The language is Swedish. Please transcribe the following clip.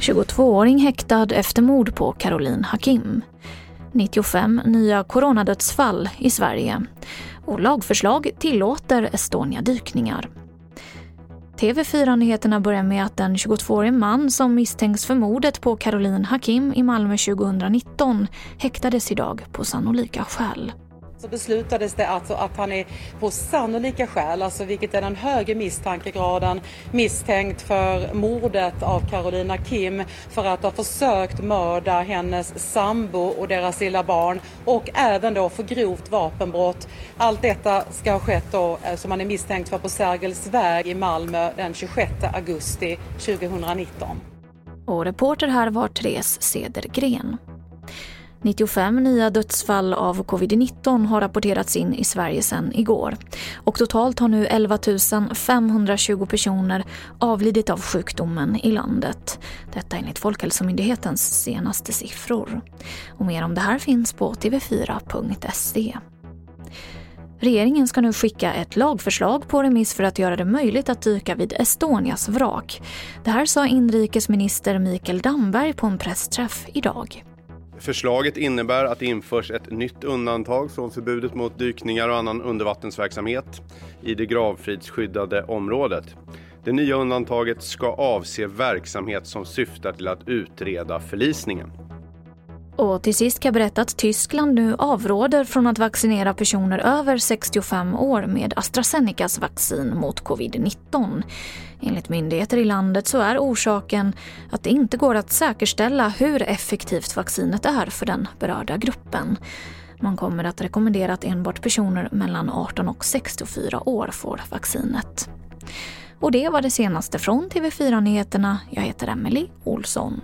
...22-åring häktad efter mord på Caroline Hakim. 95 nya coronadödsfall i Sverige. Och lagförslag tillåter Estonia-dykningar. TV4-nyheterna börjar med att en 22-årig man som misstänks för mordet på Caroline Hakim i Malmö 2019 häktades idag på sannolika skäl så beslutades det alltså att han är på sannolika skäl, alltså vilket är den högre misstankegraden, misstänkt för mordet av Carolina Kim för att ha försökt mörda hennes sambo och deras lilla barn och även då för grovt vapenbrott. Allt detta ska ha skett då eh, som han är misstänkt för på Sergels väg i Malmö den 26 augusti 2019. Och reporter här var Therese Cedergren. 95 nya dödsfall av covid-19 har rapporterats in i Sverige sedan igår. Och totalt har nu 11 520 personer avlidit av sjukdomen i landet. Detta enligt Folkhälsomyndighetens senaste siffror. Och mer om det här finns på tv4.se. Regeringen ska nu skicka ett lagförslag på remiss för att göra det möjligt att dyka vid Estonias vrak. Det här sa inrikesminister Mikael Damberg på en pressträff idag. Förslaget innebär att det införs ett nytt undantag från förbudet mot dykningar och annan undervattensverksamhet i det gravfridsskyddade området. Det nya undantaget ska avse verksamhet som syftar till att utreda förlisningen. Och till sist kan jag berätta att Tyskland nu avråder från att vaccinera personer över 65 år med AstraZenecas vaccin mot covid-19. Enligt myndigheter i landet så är orsaken att det inte går att säkerställa hur effektivt vaccinet är för den berörda gruppen. Man kommer att rekommendera att enbart personer mellan 18 och 64 år får vaccinet. Och det var det senaste från TV4 Nyheterna. Jag heter Emily Olsson.